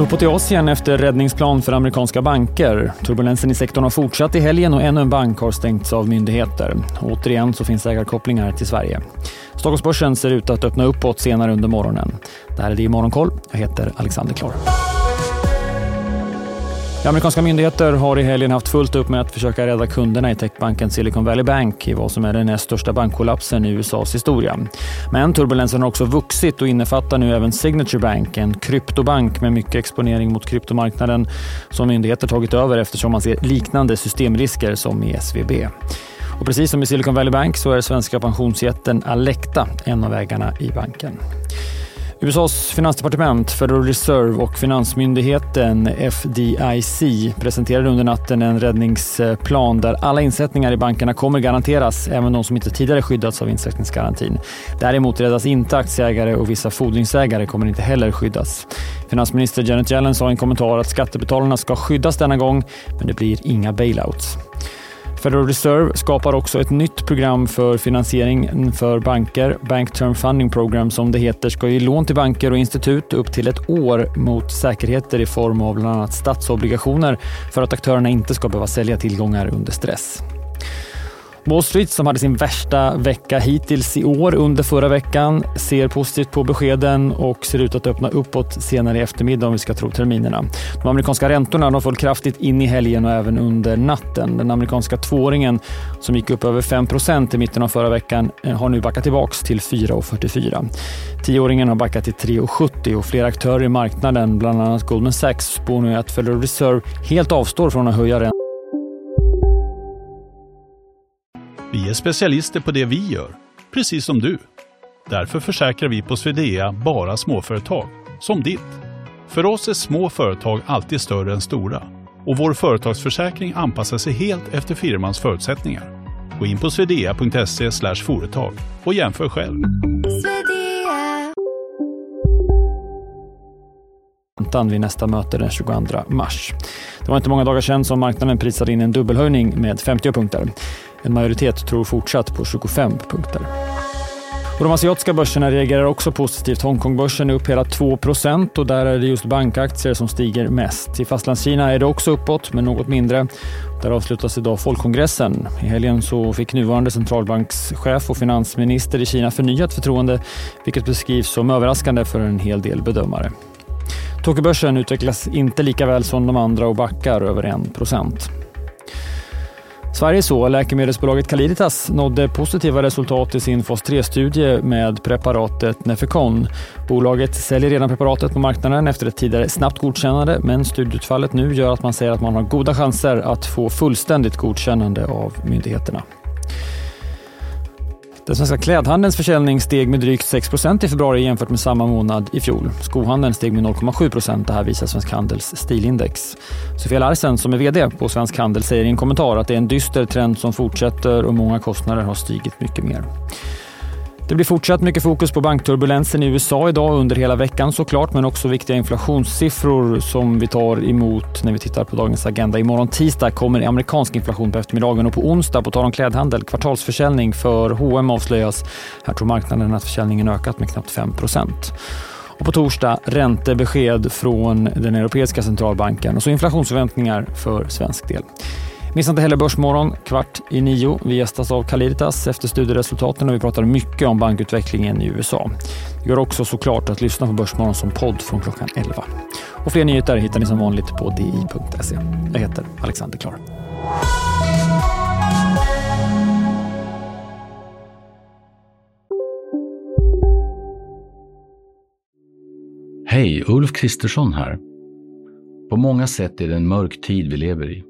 Uppåt i Asien efter räddningsplan för amerikanska banker. Turbulensen i sektorn har fortsatt i helgen och ännu en bank har stängts av myndigheter. Återigen så finns ägarkopplingar till Sverige. Stockholmsbörsen ser ut att öppna uppåt senare under morgonen. Det här är det i Morgonkoll. Jag heter Alexander Klar. Amerikanska myndigheter har i helgen haft fullt upp med att försöka rädda kunderna i techbanken Silicon Valley Bank i vad som är den näst största bankkollapsen i USAs historia. Men turbulensen har också vuxit och innefattar nu även Signature Bank, en kryptobank med mycket exponering mot kryptomarknaden som myndigheter tagit över eftersom man ser liknande systemrisker som i SVB. Och precis som i Silicon Valley Bank så är svenska pensionsjätten Alecta en av ägarna i banken. USAs finansdepartement, Federal Reserve och finansmyndigheten FDIC presenterade under natten en räddningsplan där alla insättningar i bankerna kommer garanteras, även de som inte tidigare skyddats av insättningsgarantin. Däremot räddas inte aktieägare och vissa fordringsägare kommer inte heller skyddas. Finansminister Janet Yellen sa i en kommentar att skattebetalarna ska skyddas denna gång, men det blir inga bailouts. Federal Reserve skapar också ett nytt program för finansiering för banker. Bank Term Funding Program som det heter ska ge lån till banker och institut upp till ett år mot säkerheter i form av bland annat statsobligationer för att aktörerna inte ska behöva sälja tillgångar under stress. Wall Street, som hade sin värsta vecka hittills i år under förra veckan, ser positivt på beskeden och ser ut att öppna uppåt senare i eftermiddag om vi ska tro terminerna. De amerikanska räntorna de föll kraftigt in i helgen och även under natten. Den amerikanska tvååringen som gick upp över 5% i mitten av förra veckan eh, har nu backat tillbaka till 4,44. Tioåringen har backat till 3,70 och flera aktörer i marknaden, bland annat Goldman Sachs, spår nu att Federal Reserve helt avstår från att höja räntan Vi är specialister på det vi gör, precis som du. Därför försäkrar vi på Swedea bara småföretag, som ditt. För oss är små företag alltid större än stora och vår företagsförsäkring anpassar sig helt efter firmans förutsättningar. Gå in på swedea.se företag och jämför själv. vid nästa möte den 22 mars. Det var inte många dagar sedan som marknaden prisade in en dubbelhöjning med 50 punkter. En majoritet tror fortsatt på 25 punkter. Och de asiatiska börserna reagerar också positivt. Hongkongbörsen är upp hela 2% och där är det just bankaktier som stiger mest. I Fastlandskina är det också uppåt, men något mindre. Där avslutas idag folkkongressen. I helgen så fick nuvarande centralbankschef och finansminister i Kina förnyat förtroende, vilket beskrivs som överraskande för en hel del bedömare. Tokyobörsen utvecklas inte lika väl som de andra och backar över 1 Sverige så. Läkemedelsbolaget Caliditas nådde positiva resultat i sin fas 3-studie med preparatet Nefecon. Bolaget säljer redan preparatet på marknaden efter ett tidigare snabbt godkännande men studieutfallet nu gör att man säger att man har goda chanser att få fullständigt godkännande av myndigheterna. Den svenska klädhandelns försäljning steg med drygt 6% i februari jämfört med samma månad i fjol. Skohandeln steg med 0,7 Det här visar Svensk Handels stilindex. Sofia Larsen, som är VD på Svensk Handel, säger i en kommentar att det är en dyster trend som fortsätter och många kostnader har stigit mycket mer. Det blir fortsatt mycket fokus på bankturbulensen i USA idag under hela veckan såklart, men också viktiga inflationssiffror som vi tar emot när vi tittar på dagens agenda. Imorgon tisdag kommer amerikansk inflation på eftermiddagen och på onsdag, på tal om klädhandel, kvartalsförsäljning för H&M avslöjas. Här tror marknaden att försäljningen ökat med knappt 5 och på torsdag räntebesked från den europeiska centralbanken och så inflationsförväntningar för svensk del. Missa inte heller Börsmorgon kvart i nio. Vi gästas av Caliditas efter studieresultaten och vi pratar mycket om bankutvecklingen i USA. Det går också såklart att lyssna på Börsmorgon som podd från klockan 11. Och fler nyheter hittar ni som vanligt på di.se. Jag heter Alexander Klar. Hej, Ulf Kristersson här. På många sätt är det en mörk tid vi lever i.